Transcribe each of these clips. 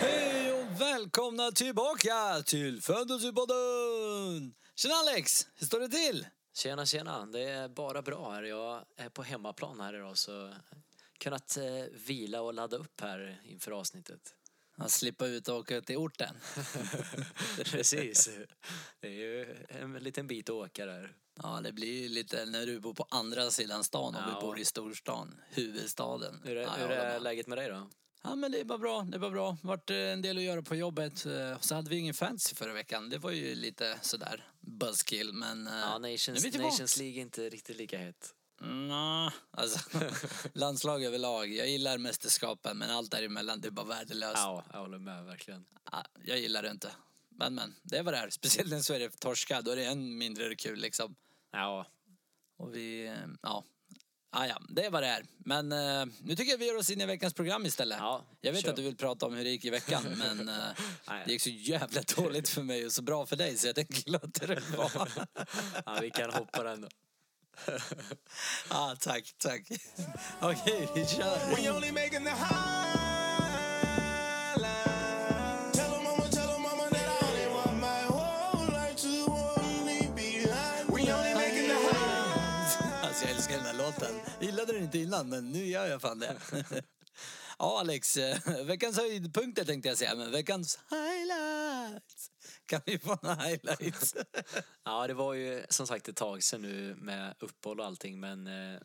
Hej och välkomna tillbaka till Fantasypodden! Tjena Alex, hur står det till? Tjena, tjena. Det är bara bra här. Jag är på hemmaplan här idag så kunnat eh, vila och ladda upp här inför avsnittet. Att slippa ut och åka till orten. Precis. Det är ju en liten bit att åka där. Ja, det blir ju lite när du bor på andra sidan stan och Ja. vi bor i storstan, huvudstaden. Hur är, ja, hur är läget med dig då? Ja, men det var bra. Det var bra. Vart eh, en del att göra på jobbet. Eh, Så hade vi ingen fantasy förra veckan. Det var ju lite sådär buzzkill, men... eh, Ja, Nations. Nations League är inte riktigt lika hett. Nå, alltså landslag överlag. Jag gillar mästerskapen, men allt däremellan, det är bara värdelöst. Ja, jag håller med verkligen. Ja, jag gillar det inte. Men men, det är vad det är. Speciellt när Sverige torskar, då är det än mindre kul liksom. Ja, Och vi, eh, ja. Ah, ja, det vad det är. Men eh, nu tycker jag vi ger oss in i veckans program istället. Ja, jag vet kör. att du vill prata om hur det gick i veckan, men eh, det gick så jävla dåligt för mig och så bra för dig så jag tänker låta det vara. ja, vi kan hoppa den då. ah, tack, tack. Okej, vi kör. We only making the high. Alltså jag älskar den här låten. Gillade den inte innan, men nu gör jag fan det. Ja, Alex. eh, Veckans höjdpunkter tänkte jag säga, men veckans highlights. Kan vi få några highlights? Ja, det var ju som sagt ett tag sedan nu med uppehåll och allting men eh,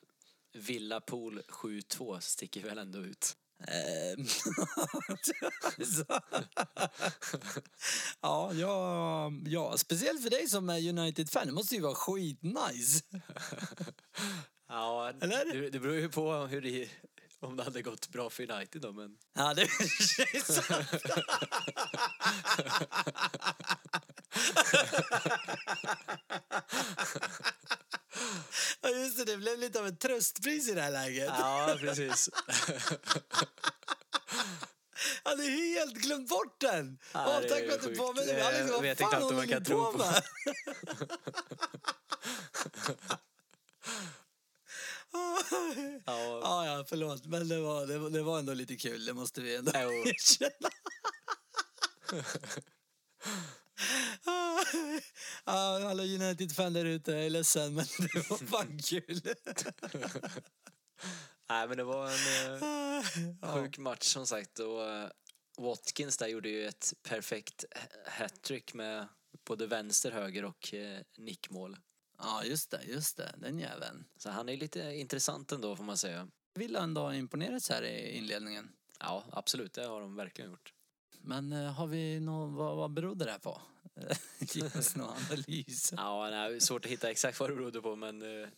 Villa Pool 7-2 sticker väl ändå ut. Ehm, ja, ja, ja, speciellt för dig som är United-fan. Det måste ju vara skitnice. Ja, Eller? Det, det beror ju på hur det, om det hade gått bra för United då men Ja, det är så. Ja, just det. Det blev lite av ett tröstpris i det här läget. Ja, precis. Jag hade helt glömt bort den. Ja, det tack är för att du sjukt. påminner mig. Jag Alex, vad vet fan knappt om håller man kan tro på på. med? Ja, Ja, ja, förlåt. Men det var, det, var, det var ändå lite kul. Det måste vi ändå erkänna. Ja, alla United-fan där ute, jag är ledsen, men det var fan kul. nej men det var en eh, sjuk match som sagt och eh, Watkins där gjorde ju ett perfekt hattrick med både vänster, höger och eh, nickmål. Ja, just det, just det. Den jäveln. Så han är lite intressant ändå får man säga. Vill ändå ha imponerats här i inledningen. Ja, absolut, det har de verkligen gjort. Men eh, har vi någon, vad, vad berodde det här på? Ge oss någon analys. Ja, nej, svårt att hitta exakt vad det berodde på men eh,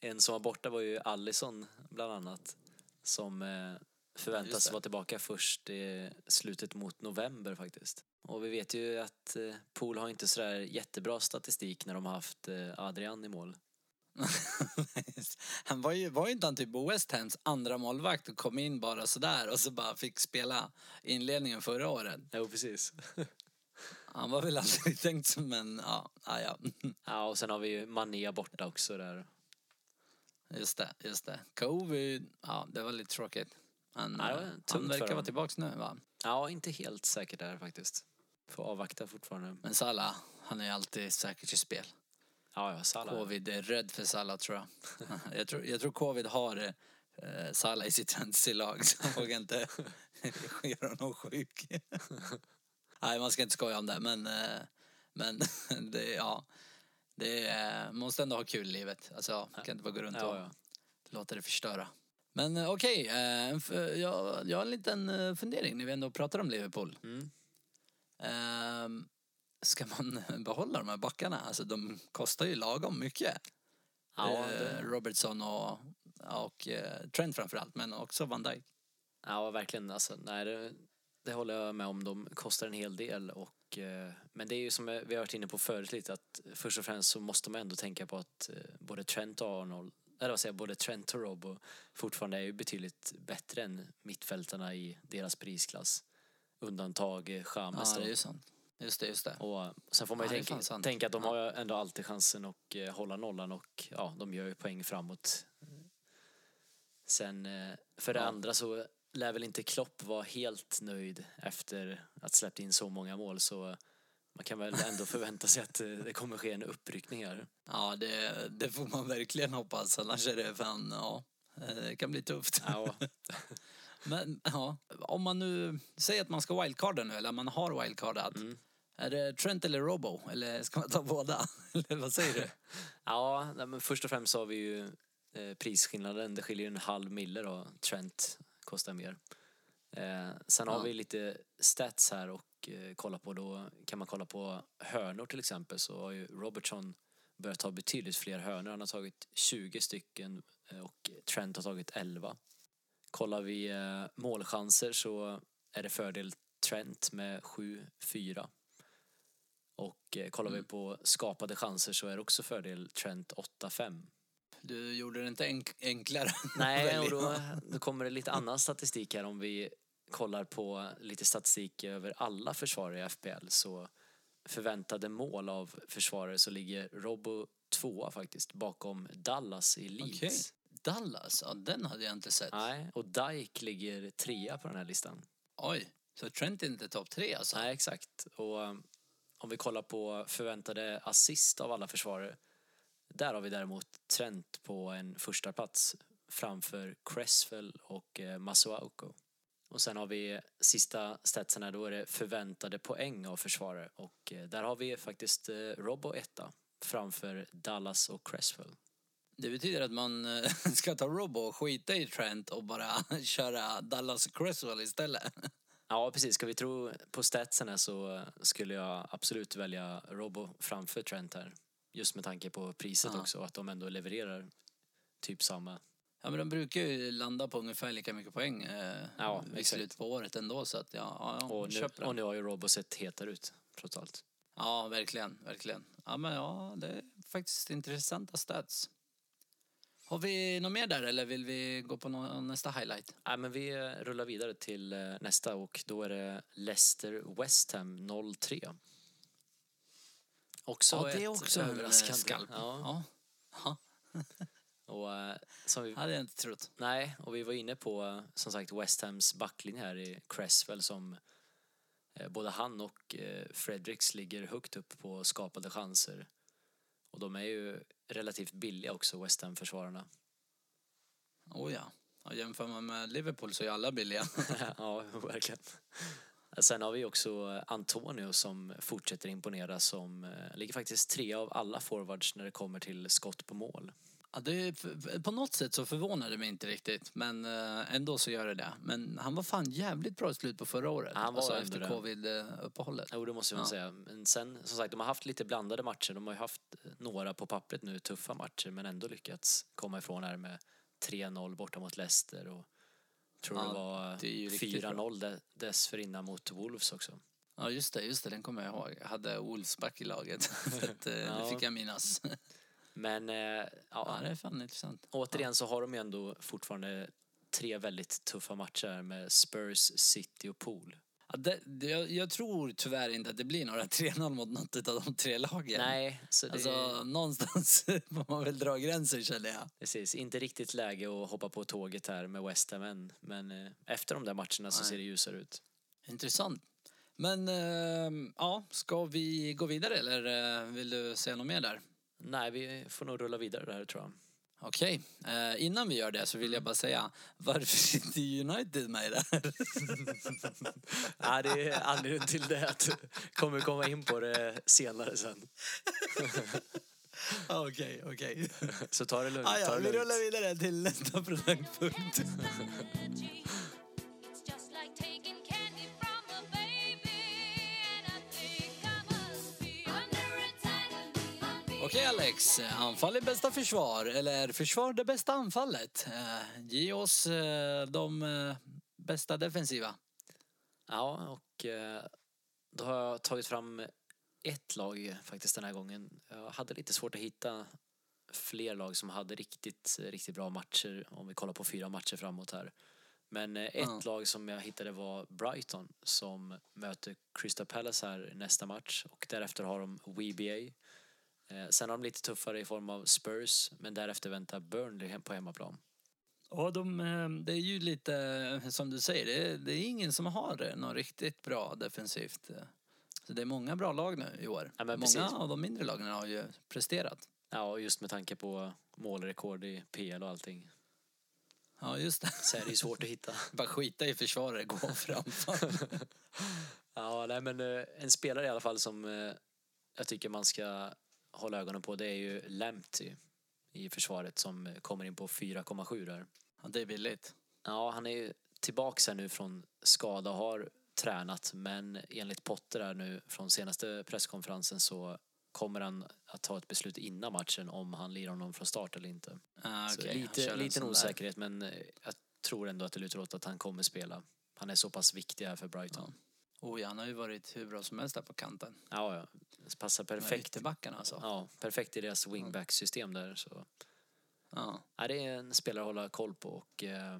en som var borta var ju Allison bland annat som eh, förväntas vara tillbaka först i slutet mot november faktiskt. Och vi vet ju att eh, Pool har inte sådär jättebra statistik när de har haft eh, Adrian i mål. han var ju, var ju inte han typ West Hams andra målvakt och kom in bara sådär och så bara fick spela inledningen förra året. Jo, precis. Han var väl aldrig tänkt som en, ja, ja, ja. ja, och sen har vi ju Mané borta också där. Just det, just det. Covid, ja det var lite tråkigt. Han, Ja, eh, han verkar vara tillbaks nu va? Ja, inte helt säkert där faktiskt. Får avvakta fortfarande. Men Salah, han är alltid säkert i spel. Ja, ja, Salah. Covid är rädd för Salah tror jag. jag, tror, jag tror Covid har eh, Salah i sitt fantasylag så han vågar inte göra honom sjuk. Nej, man ska inte skoja om det men, eh, men det, ja, det är, man måste ändå ha kul i livet. Alltså, man kan inte bara gå runt och Ja, ja. låta det förstöra. Men eh, okej, eh, en f- jag, jag har en liten eh, fundering när vi ändå pratar om Liverpool. Mm. Ehm, ska man behålla de här backarna? Alltså de kostar ju lagom mycket. Ja, Eh, det, Robertson och, och eh, Trent framförallt, men också Van Dijk. ja, verkligen. Alltså, nej, det, det håller jag med om. De kostar en hel del. Och, eh, men det är ju som vi har varit inne på förut lite att först och främst så måste man ändå tänka på att både Trent och Arnold eller vad säger jag, både Trent och Robo fortfarande är ju betydligt bättre än mittfältarna i deras prisklass. Undantag eh, Ja, det är ju sant. Just det, just det. Och sen får man ju Ja, tänka, fan tänka att de har ändå alltid chansen att eh, hålla nollan och ja, de gör ju poäng framåt. Sen eh, för det Ja. andra så lär väl inte Klopp vara helt nöjd efter att släppt in så många mål så man kan väl ändå förvänta sig att eh, det kommer ske en uppryckning här. Ja, det, det får man verkligen hoppas. Annars är det fan, ja, det kan bli tufft. Ja, Men ja, om man nu säger att man ska wildcarda nu, eller man har wildcardat. Mm. Är det Trent eller Robo? Eller ska man ta båda? Eller vad säger du? ja men först och främst så har vi ju eh, prisskillnaden. Det skiljer en halv mille då. Trent kostar mer. Eh, sen Ja. har vi lite stats här och eh, kolla på. Då kan man kolla på hörnor till exempel så har ju Robertson börjat ta betydligt fler hörnor. Han har tagit 20 stycken och Trent har tagit 11. Kollar vi målchanser så är det fördel Trent med 7-4. Och eh, kollar vi Mm. på skapade chanser så är det också fördel Trent 8-5. Du gjorde det inte enk- enklare? Nej, och då, då kommer det lite annan statistik här om vi kollar på lite statistik över alla försvarare i FPL så förväntade mål av försvarare så ligger Robbo tvåa faktiskt bakom Dallas i Leeds. Okej. Dallas, ja den hade jag inte sett. Nej, och Dijk ligger trea på den här listan. Oj, så Trent är inte topp tre alltså? Nej, exakt. Och om vi kollar på förväntade assist av alla försvarare. Där har vi däremot Trent på en första plats framför Cresswell och eh, Masuauko. Och sen har vi sista statsen här, då är det förväntade poäng av försvarare. Och eh, där har vi faktiskt eh, Robbo etta framför Dallas och Cresswell. Det betyder att man ska ta Robo och skita i Trent och bara köra Dallas och Cresswell istället. Ja, precis. Ska vi tro på statsen här så skulle jag absolut välja Robbo framför Trent här. Just med tanke på priset Ja. också, att de ändå levererar typ samma. Ja men de brukar ju landa på ungefär lika mycket poäng eh, Ja, i slutet på året ändå så att ja, ja, Och nu, och nu har ju Robbo sett hetare ut, trots allt. Ja, verkligen, verkligen. Ja men ja, det är faktiskt intressanta stats. Har vi något mer där eller vill vi gå på nästa highlight? Nej, men vi eh, rullar vidare till eh, nästa och då är det Leicester West Ham 0-3. Också ja, det är också en överraskande. skalp. Ja. Ja. Och, eh, som vi, hade jag inte trott. Nej, och vi var inne på eh, som sagt West Hams backlinje här i Cresswell som eh, både han och eh, Fredericks ligger högt upp på skapade chanser. Och de är ju relativt billiga också, West Ham-försvararna. Oh ja. ja. Jämför man med Liverpool så är alla billiga. ja, verkligen. Sen har vi också Antonio som fortsätter imponera som eh, ligger faktiskt tre av alla forwards när det kommer till skott på mål. Ja, det på något sätt så förvånar det mig inte riktigt, men eh, ändå så gör det det. Men han var fan jävligt bra i slutet på förra året. Han var alltså efter det. covid-uppehållet. Jo, det måste man Ja. säga. Men sen, som sagt, de har haft lite blandade matcher. De har ju haft några på pappret nu, tuffa matcher, men ändå lyckats komma ifrån här med 3-0 borta mot Leicester och tror Ja, det var det är ju riktigt bra. 4-0 de- dessförinnan mot Wolves också. Ja, just det, just det, den kommer jag ihåg. Jag hade Wolfsback i laget. så att, eh, Det Ja. fick jag minnas. Men eh, Ja, ja, det är fan intressant. återigen så har de ju ändå fortfarande tre väldigt tuffa matcher med Spurs, City och Pool. Ja, det, det, jag, jag tror tyvärr inte att det blir några 3-0 mot något av de tre lagen. Nej, så det Alltså, någonstans får man väl dra gränser känner jag. precis, inte riktigt läge att hoppa på tåget här med West Ham än. Men eh, efter de där matcherna så Nej. ser det ljusare ut. Intressant. Men eh, ja, ska vi gå vidare eller eh, vill du säga något mer där? Nej, vi får nog rulla vidare där tror jag. Okej, eh, innan vi gör det så vill jag bara säga varför sitter United med där? Ja, det är anledningen till det att kommer komma in på det senare sen. Okej, okej. Så ta det lugnt. Ah, ta ja, det vi lugnt. rullar vidare till nästa produktpunkt. Okej Alex, anfall är bästa försvar, eller försvar det bästa anfallet. Eh, ge oss eh, de eh, bästa defensiva. Ja, och då har jag tagit fram ett lag faktiskt den här gången. Jag hade lite svårt att hitta fler lag som hade riktigt, riktigt bra matcher om vi kollar på fyra matcher framåt här. Men ett Ja. lag som jag hittade var Brighton som möter Crystal Palace här nästa match och därefter har de WBA. Eh, sen har de lite tuffare i form av Spurs men därefter väntar Burnley på hemmaplan. Ja, de, eh, det är ju lite eh, som du säger, det är, det är ingen som har det något riktigt bra defensivt. eh. Så det är många bra lag nu i år. Ja, många precis. av de mindre lagen har ju presterat. Ja, och just med tanke på målrekord i PL och allting Ja, just det. så är det ju svårt att hitta. Bara skita i försvaret, gå framför. Ja, nej men eh, en spelare i alla fall som eh, jag tycker man ska hålla ögonen på det är ju Lamptey i försvaret som kommer in på 4,7 där. Ja, det är billigt. Ja, han är ju tillbaks här nu från skada och har tränat men enligt Potter här nu från senaste presskonferensen så kommer han att ta ett beslut innan matchen om han lirar honom från start eller inte. Ah, så okej, han lite, liten sån där. osäkerhet men jag tror ändå att det lutar åt att han kommer spela. Han är så pass viktig här för Brighton. Oh, ja, han har ju varit hur bra som helst där på kanten. Ja, ja. Passar Perfekt. Ytterbackarna alltså. Ja, perfekt i deras wingback-system där. Så. Ja. Ja, det är en spelare att hålla koll på och eh,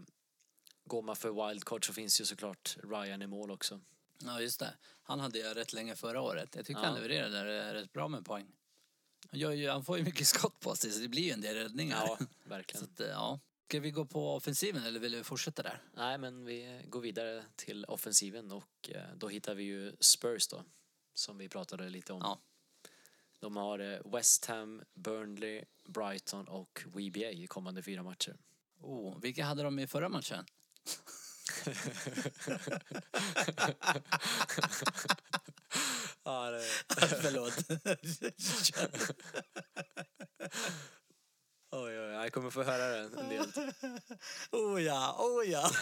går man för wildcard så finns ju såklart Ryan i mål också. ja, just det. Han hade jag rätt länge förra året. Jag tycker Ja. han levererade där rätt bra med poäng. Han, ju, han får ju mycket skott på sig så det blir ju en del räddningar. Ja, Så verkligen. att, eh, ja. Ska vi gå på offensiven eller vill du fortsätta där? Nej, men vi går vidare till offensiven och eh, då hittar vi ju Spurs då, som vi pratade lite om. Ja. De har eh, West Ham, Burnley, Brighton och WBA i kommande fyra matcher. Oh, vilka hade de i förra matchen? Ja, det... Förlåt. Oj, oj, oj, jag kommer få höra det en del. oh ja, oh ja.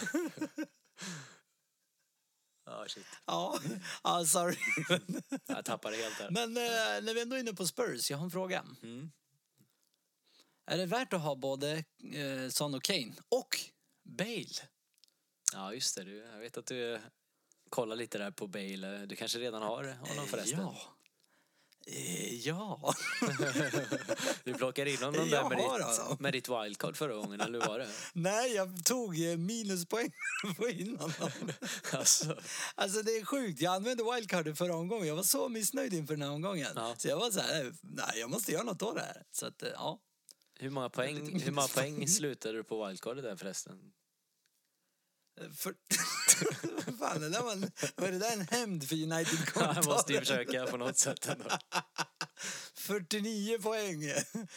Ja, shit. ja, ja sorry. Jag tappade helt där. Men eh, när vi ändå är inne på Spurs, jag har en fråga. Mm. Är det värt att ha både eh, Son och Kane och Bale? Ja, just det. Du, jag vet att du kollar lite där på Bale. Du kanske redan har honom förresten? Ja. Eh, ja. Du plockade in honom där med ditt, med ditt wildcard förra gången, eller hur var det? Nej, jag tog eh, minuspoäng på innan. Alltså, Alltså det är sjukt. Jag använde wildcardet förra omgången. Jag var så missnöjd inför den här omgången. Ja. Så jag var så här, nej jag måste göra något åt det här. Så att, eh, ja. hur många poäng, hur många poäng slutade du på wildcardet där förresten? För... Fan, det där var, en, var det där en hämnd för Jag United-kontot? måste ju försöka på något sätt ändå. 49 poäng.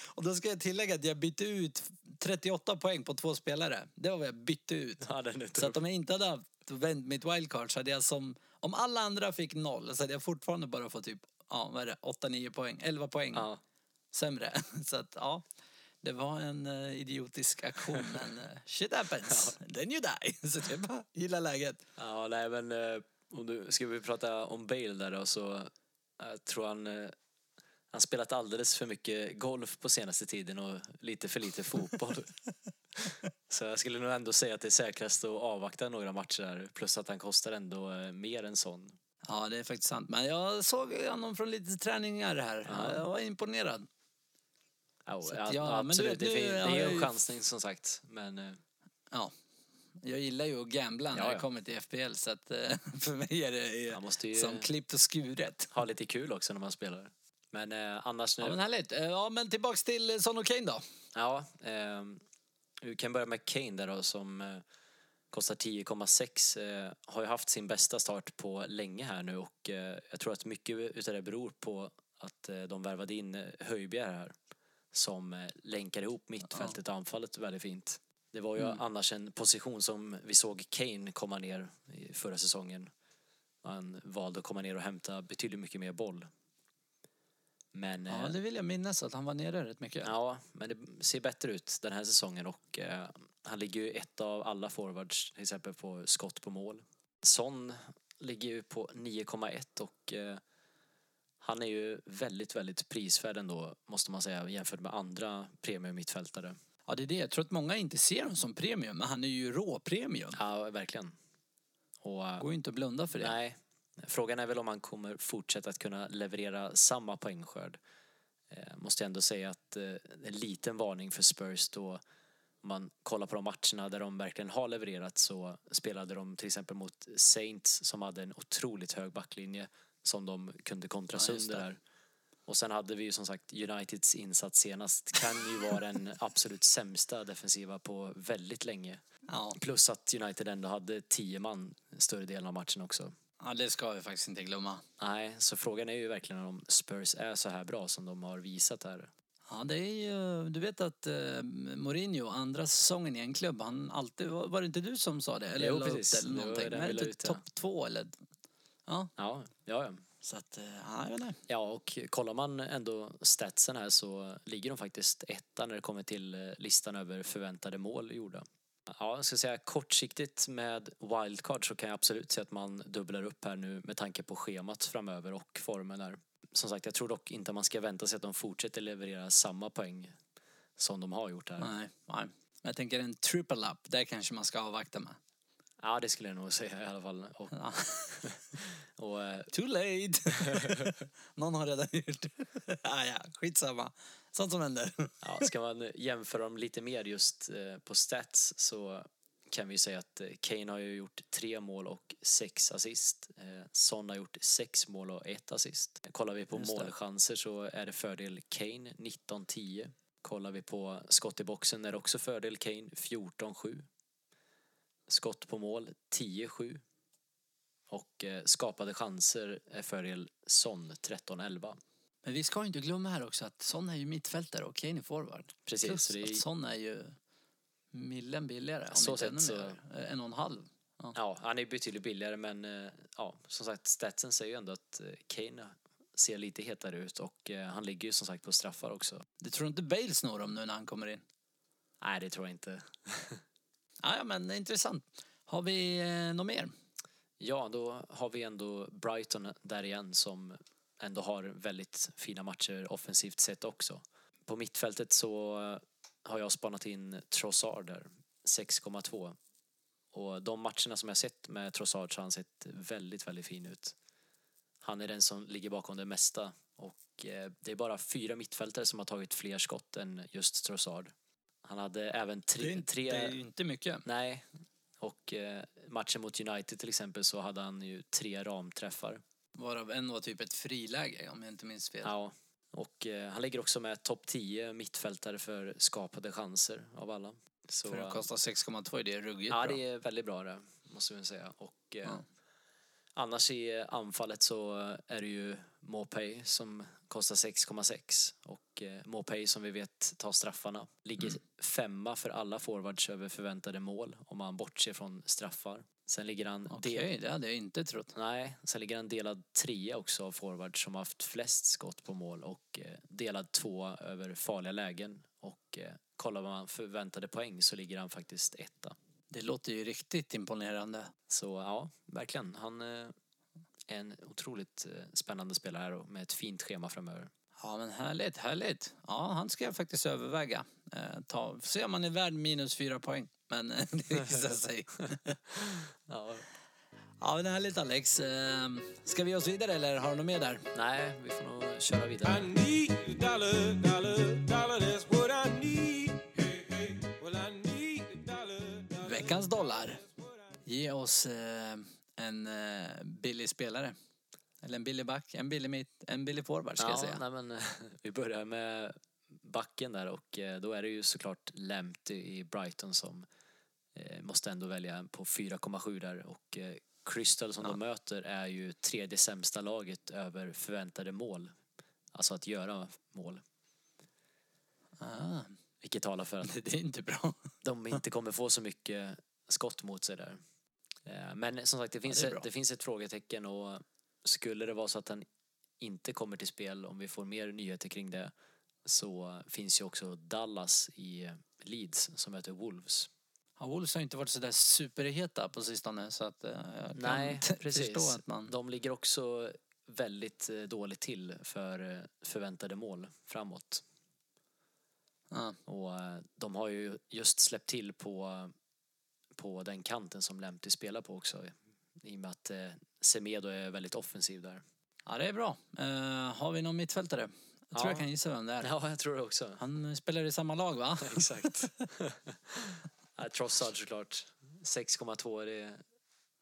Och då ska jag tillägga att jag bytte ut 38 poäng på två spelare. Det var vad jag bytte ut. Ja, Så att om jag inte hade haft vänt mitt wildcard så hade jag som... Om alla andra fick noll så hade jag fortfarande bara fått typ, ja vad är det, 8-9 poäng, 11 poäng Ja, sämre. Så att ja, det var en eh, idiotisk aktion men eh, shit happens. Then you die. Så bara gillar läget. ja nej men eh, om du, ska vi prata om Bale där då så jag tror han han spelat alldeles för mycket golf på senaste tiden och lite för lite fotboll. Så jag skulle nog ändå säga att det är säkrast att avvakta några matcher där. Plus att han kostar ändå mer än sån. Ja, det är faktiskt sant. Men jag såg honom från lite träningar här. Ja. Jag var imponerad. Ja, Så ja, ja, men du absolut. vet, det, fin- det är ju en chansning som sagt. Men eh, Ja. Jag gillar ju att gambla när Ja, det ja. kommer till FPL så att eh, för mig är det som klippt och skuret. ha lite kul också när man spelar. Men eh, annars nu... Ja men härligt. Eh, Ja men tillbaks till eh, Son och Kane då. Ja, ehm, vi kan börja med Kane där då som eh, kostar 10,6. Eh, har ju haft sin bästa start på länge här nu och eh, jag tror att mycket utav det beror på att eh, de värvade in eh, Höjbjerg här som eh, länkar ihop mittfältet och anfallet väldigt fint. Det var ju Mm. annars en position som vi såg Kane komma ner i förra säsongen. Han valde att komma ner och hämta betydligt mycket mer boll. Men Ja eh, det vill jag minnas att han var nere rätt mycket. Ja, men det ser bättre ut den här säsongen och eh, han ligger ju ett av alla forwards till exempel på skott på mål. Son ligger ju på 9,1 och eh, han är ju väldigt, väldigt prisvärd ändå måste man säga jämfört med andra premium-mittfältare. Ja det är det. Jag tror att många inte ser honom som premium men han är ju rå-premium. Ja, verkligen. Och, eh, Går ju inte att blunda för det. Nej, frågan är väl om han kommer fortsätta att kunna leverera samma poängskörd. Eh, måste jag ändå säga att eh, en liten varning för Spurs då man kollar på de matcherna där de verkligen har levererat så spelade de till exempel mot Saints som hade en otroligt hög backlinje som de kunde kontra Ja, sönder det. där. Och sen hade vi ju som sagt Uniteds insats senast kan ju vara den absolut sämsta defensiva på väldigt länge. Ja. Plus att United ändå hade tio man större delen av matchen också. ja, det ska vi faktiskt inte glömma. Nej, så frågan är ju verkligen om Spurs är så här bra som de har visat här. Ja, det är ju, du vet att eh, Mourinho, andra säsongen i en klubb, han alltid, var, det inte du som sa det? Eller Jo, upp precis. det eller Det någonting? inte ut, ja. topp två eller? Ja, Ja, ja, ja. så att, eh, ja, jag vet inte. Ja, och kollar man ändå statsen här så ligger de faktiskt etta när det kommer till eh, listan över förväntade mål gjorda. Ja, jag ska säga kortsiktigt med wildcard så kan jag absolut se att man dubblar upp här nu med tanke på schemat framöver och formen där. Som sagt, jag tror dock inte man ska vänta sig att de fortsätter leverera samma poäng som de har gjort här. Nej, nej. Men jag tänker en triple up, där kanske man ska avvakta med. Ja, det skulle jag nog säga i alla fall. Och, Ja. och eh, Too late! Någon har redan gjort det. ah, ja, skitsamma. Sånt som händer. Ja, ska man jämföra dem lite mer just eh, på stats så kan vi säga att eh, Kane har ju gjort tre mål och sex assist. Son har gjort sex mål och ett assist. Kollar vi på målchanser så är det fördel Kane 19-10. Kollar vi på skott i boxen är det också fördel Kane 14-7. Skott på mål 10-7. Och eh, skapade chanser är fördel Son 13-11. Men vi ska inte glömma här också att Son är ju mittfältare och Kane är forward. Precis, Plus så det att Son är ju millen billigare, om Så inte ännu sett mer. Eh, En och en halv. Ja, han är betydligt billigare men eh, ja, som sagt statsen säger ju ändå att eh, Kane ser lite hetare ut och eh, han ligger ju som sagt på straffar också. Du tror inte Bale snor dem nu när han kommer in? Nej, det tror jag inte. Ja, men intressant. Har vi eh, något mer? Ja, då har vi ändå Brighton där igen som ändå har väldigt fina matcher offensivt sett också. På mittfältet så har jag spanat in Trossard där, 6,2. Och de matcherna som jag sett med Trossard så har han sett väldigt, väldigt fin ut. Han är den som ligger bakom det mesta och eh, det är bara fyra mittfältare som har tagit fler skott än just Trossard. Han hade även tre... Det är, tre det är ju inte mycket. Nej, och eh, matchen mot United till exempel så hade han ju tre ramträffar. Varav en var typ ett friläge om jag inte minns fel. Ja, och eh, han ligger också med topp 10 mittfältare för skapade chanser av alla. Så, För att kosta 6,2 det är ruggigt ja, bra. det är väldigt bra det, måste vi säga. Och eh, Ja. Annars i anfallet så är det ju Mopay som kostar 6,6 och eh, Mopay som vi vet tar straffarna. Ligger Mm. femma för alla forwards över förväntade mål om man bortser från straffar. Sen ligger han Okej, del- det hade jag inte trott. Nej, sen ligger han delad trea också av forwards som har haft flest skott på mål och eh, delad två över farliga lägen. Och eh, kollar man förväntade poäng så ligger han faktiskt etta. Det låter ju riktigt imponerande. Så ja, verkligen. Han eh, är en otroligt eh, spännande spelare med ett fint schema framöver. Ja men härligt, härligt. Ja, han ska jag faktiskt överväga. Eh, ta, se om han är värd minus fyra poäng. Men eh, det visar sig. Ja, Ja men härligt Alex. Eh, ska vi ge oss vidare eller har du något mer där? nej, vi får nog köra I vidare. Veckans dollar. Ge oss eh, en eh, billig spelare. Eller en billig back, en billig mitt, en billig forward ska jag Ja, säga. nej, men, vi börjar med backen där och eh, då är det ju såklart Lamptey i Brighton som eh, måste ändå välja på 4,7 där och eh, Crystal som Ja. de möter är ju tredje sämsta laget över förväntade mål. Alltså att göra mål. Vilket talar för att det, det är inte bra. de inte kommer få så mycket skott mot sig där. Eh, Men som sagt, det finns, det är ett, det finns ett frågetecken och skulle det vara så att han inte kommer till spel, om vi får mer nyheter kring det, så finns ju också Dallas i Leeds som möter Wolves. Ja, Wolves har inte varit sådär superheta på sistone så att eh, jag kan Nej, precis. förstå att man... De ligger också väldigt eh, dåligt till för förväntade mål framåt. Ja, Och eh, de har ju just släppt till på, på den kanten som Lemty spelar på också. I och med att eh, Semedo är väldigt offensiv där. ja det är bra. Eh, har vi någon mittfältare? Jag tror Ja. jag kan gissa vem det är. Ja, jag tror det också. Han spelar i samma lag va? Exakt. ja, Trossard såklart. 6,2 det är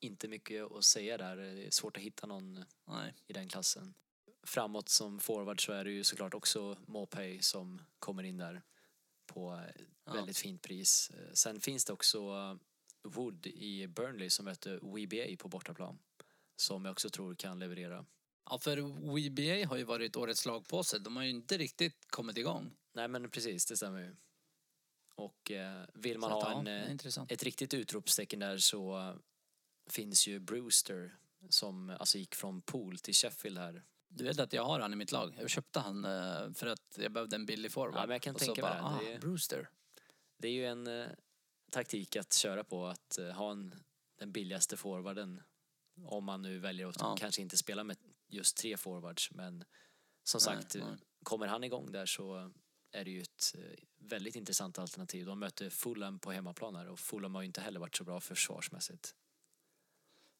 inte mycket att säga där. Det är svårt att hitta någon Nej. i den klassen. Framåt som forward så är det ju såklart också Mopay som kommer in där på Ja. väldigt fint pris. Sen finns det också Wood i Burnley som möter WBA på bortaplan. Som jag också tror kan leverera. Ja, för WBA har ju varit årets lag på sig. De har ju inte riktigt kommit igång. Nej men precis, det stämmer ju. Och eh, vill man att, ha ja, en, är eh, ett riktigt utropstecken där så finns ju Brewster som alltså gick från Pool till Sheffield här. Du vet att jag har han i mitt lag. Jag köpte han eh, för att jag behövde en billig forward. Ja, men jag kan Och tänka mig bara, det. Det Ah, är- Brewster. Det är ju en eh, taktik att köra på, att eh, ha en, den billigaste forwarden. Om man nu väljer att Ja. kanske inte spela med just tre forwards. Men som Nej, sagt, nej. kommer han igång där så är det ju ett eh, väldigt intressant alternativ. De möter Fulham på hemmaplan här och Fulham har ju inte heller varit så bra försvarsmässigt.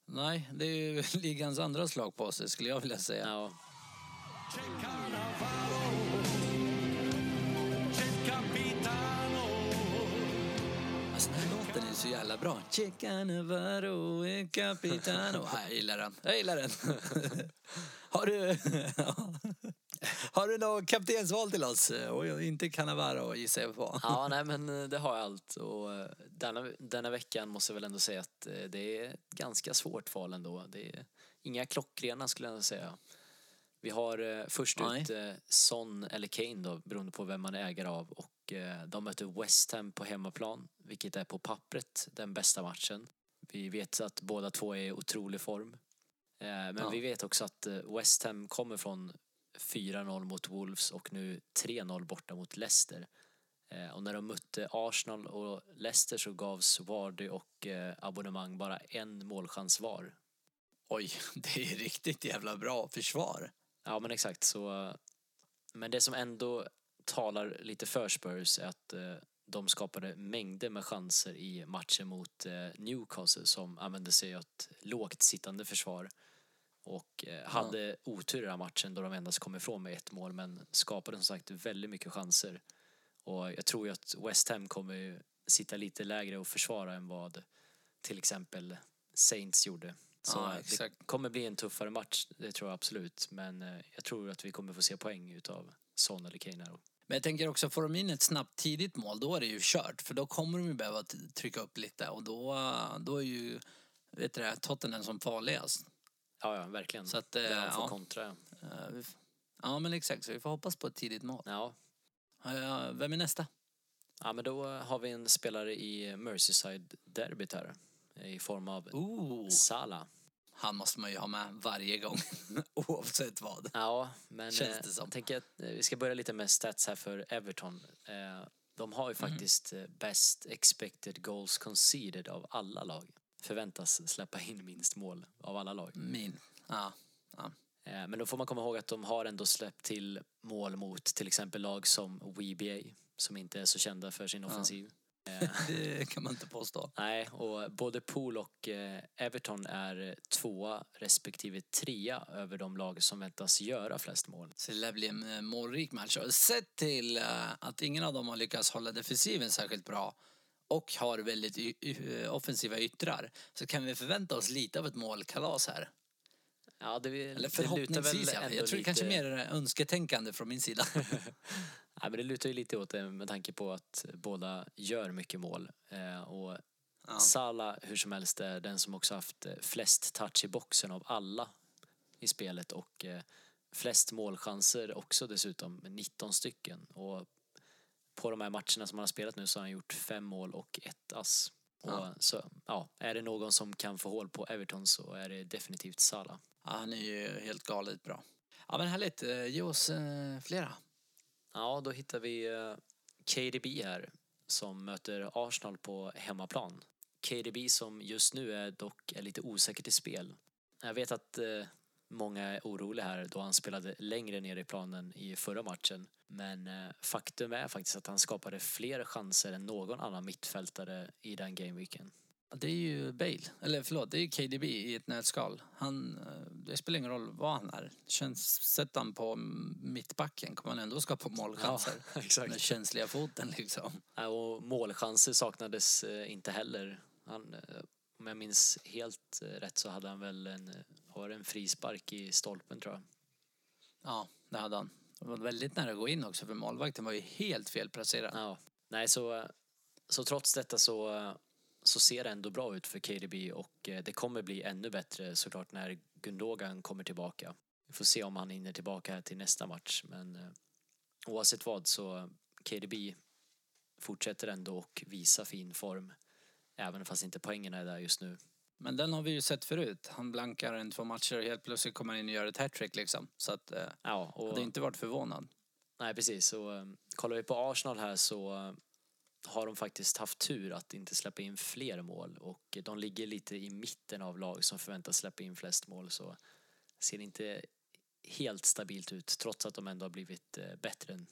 Nej, det är ju ligans andra slag på sig skulle jag vilja säga. Ja, Alltså den här låten är så jävla bra. Chica Navarro e Capitano. Ja, jag gillar den. Jag gillar den. Har du... Har du något kaptensval till oss? Och inte Cannavaro gissar jag på. ja nej men eh, det har jag allt. Och eh, denna, denna veckan måste jag väl ändå säga att eh, det är ett ganska svårt val ändå. Det är inga klockrena skulle jag ändå säga. Vi har först Nej. ut Son eller Kane då, beroende på vem man är ägare av. Och de möter West Ham på hemmaplan, vilket är på pappret den bästa matchen. Vi vet att båda två är i otrolig form. Men Ja. vi vet också att West Ham kommer från 4-0 mot Wolves och nu 3-0 borta mot Leicester. Eh, och när de mötte Arsenal och Leicester så gavs Vardy och eh, abonnemang bara en målchans var. Oj, det är riktigt jävla bra försvar. Ja men exakt så. Men det som ändå talar lite för Spurs är att eh, de skapade mängder med chanser i matchen mot eh, Newcastle som använde sig av ett lågt sittande försvar. Och eh, hade otur i den här matchen då de endast kom ifrån med ett mål men skapade som sagt väldigt mycket chanser. Och jag tror ju att West Ham kommer sitta lite lägre och försvara än vad till exempel Saints gjorde. Så Ja, det kommer bli en tuffare match, det tror jag absolut. Men eh, jag tror att vi kommer få se poäng utav Son eller Kane här. Men jag tänker också, får de in ett snabbt tidigt mål, då är det ju kört. För då kommer de ju behöva trycka upp lite och då, då är ju vet du det, Tottenham som farligast. Ja, ja, verkligen. Så att, eh, Där de får ja. kontra. Eh, Ja, men exakt. Så vi får hoppas på ett tidigt mål. Ja. Eh, Vem är nästa? ja, men då har vi en spelare i Merseyside-derbyt här. I form av Ooh. Salah. Han måste man ju ha med varje gång, oavsett vad. Ja, men Känns eh, det som. jag tänker att eh, vi ska börja lite med stats här för Everton. Eh, de har ju Mhm. faktiskt eh, best expected goals conceded av alla lag. Förväntas släppa in minst mål av alla lag. Min. Ja. ja. Eh, Men då får man komma ihåg att de har ändå släppt till mål mot till exempel lag som WBA som inte är så kända för sin offensiv. Eh, Det kan man inte påstå. Nej, och både Pool och eh, Everton är tvåa respektive trea över de lag som väntas göra flest mål. Så det lär bli en målrik match. Sett till att ingen av dem har lyckats hålla defensiven särskilt bra och har väldigt offensiva yttrar så kan vi förvänta oss lite av ett målkalas här. Ja, det, Eller det förhoppningsvis. väl fall. ändå Jag tror lite, kanske mer önsketänkande från min sida. Nej, men det lutar ju lite åt det med tanke på att båda gör mycket mål. Eh, och Ja. Salah, hur som helst, är den som också haft flest touch i boxen av alla i spelet och eh, flest målchanser också dessutom, med 19 stycken. Och på de här matcherna som han har spelat nu så har han gjort fem mål och ett ass. Och Ja. så, ja, är det någon som kan få hål på Everton så är det definitivt Salah. Ja, han är ju helt galet bra. Ja men härligt, Eh, ge oss eh, flera. Ja, då hittar vi eh, KDB här som möter Arsenal på hemmaplan. KDB som just nu är dock är lite osäkert i spel. Jag vet att eh, många är oroliga här då han spelade längre ner i planen i förra matchen. Men eh, faktum är faktiskt att han skapade fler chanser än någon annan mittfältare i den gameweeken. Det är ju Bale, eller förlåt, det är ju KDB i ett nötskal. Han, eh, det spelar ingen roll vad han är. Känns, sätt han på mittbacken kommer han ändå skapa målchanser. Ja, exakt. Den känsliga foten liksom. Ja, Och målchanser saknades eh, inte heller. Han, om jag minns helt eh, rätt så hade han väl en, eh, var en frispark i stolpen tror jag. Ja, det hade han. Det var väldigt nära att gå in också för målvakten var ju helt felplacerad. Ja. Nej, så, så trots detta så, så ser det ändå bra ut för KDB och eh, det kommer bli ännu bättre såklart när Gundogan kommer tillbaka. Vi får se om han hinner tillbaka här till nästa match men eh, oavsett vad så KDB fortsätter ändå och visa fin form även fast inte poängen är där just nu. Men den har vi ju sett förut. Han blankar en två matcher och helt plötsligt kommer han in och gör ett hattrick liksom. Så att, eh, Ja, och, jag hade inte varit förvånad. Nej, precis. Så, eh, kollar vi på Arsenal här så eh, har de faktiskt haft tur att inte släppa in fler mål och de ligger lite i mitten av lag som förväntas släppa in flest mål så ser det inte helt stabilt ut trots att de ändå har blivit bättre än,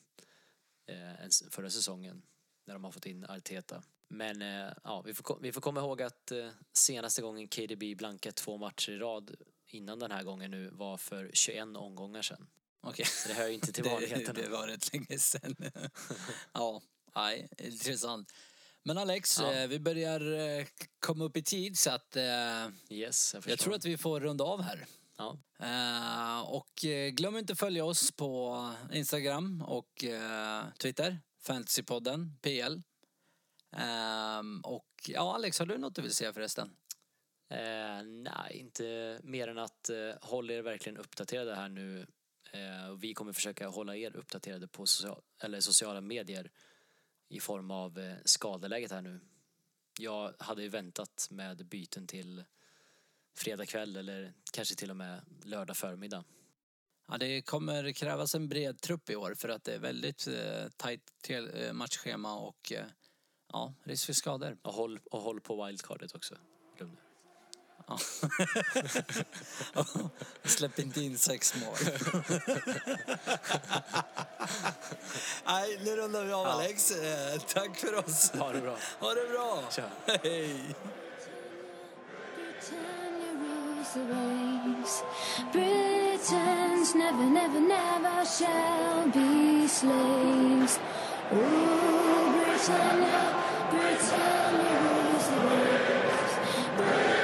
eh, än förra säsongen när de har fått in Arteta. Men eh, ja, vi, får, vi får komma ihåg att eh, senaste gången KDB blankade två matcher i rad innan den här gången nu var för 21 omgångar sedan. Okej. Så det hör ju inte till Det, vanligheterna. det var rätt länge sedan. ja, nej, intressant. Men Alex, Ja. eh, vi börjar komma upp i tid så att Yes, jag jag tror att vi får runda av här. Ja, och glöm inte att följa oss på Instagram och Twitter, Fantasypodden, PL. Ehm, och ja, Alex, har du något du vill säga förresten? eh, nej, inte mer än att eh, håll er verkligen uppdaterade här nu. Eh, vi kommer försöka hålla er uppdaterade på social, eller sociala medier i form av eh, skadeläget här nu. Jag hade ju väntat med byten till fredag kväll eller kanske till och med lördag förmiddag. Ja, det kommer krävas en bred trupp i år för att det är väldigt eh, tajt eh, matchschema och eh, ja, risk för skador. Och håll, och håll på wildcardet också. Glöm det. Ja. Släpp inte in sex mål. Nej, nu rundar vi av Alex. Eh, tack för oss. Ha det bra. Ha det bra. Tja. Hej. Britons never, never, never shall be slaves. Oh, Britannia, Pretend it was a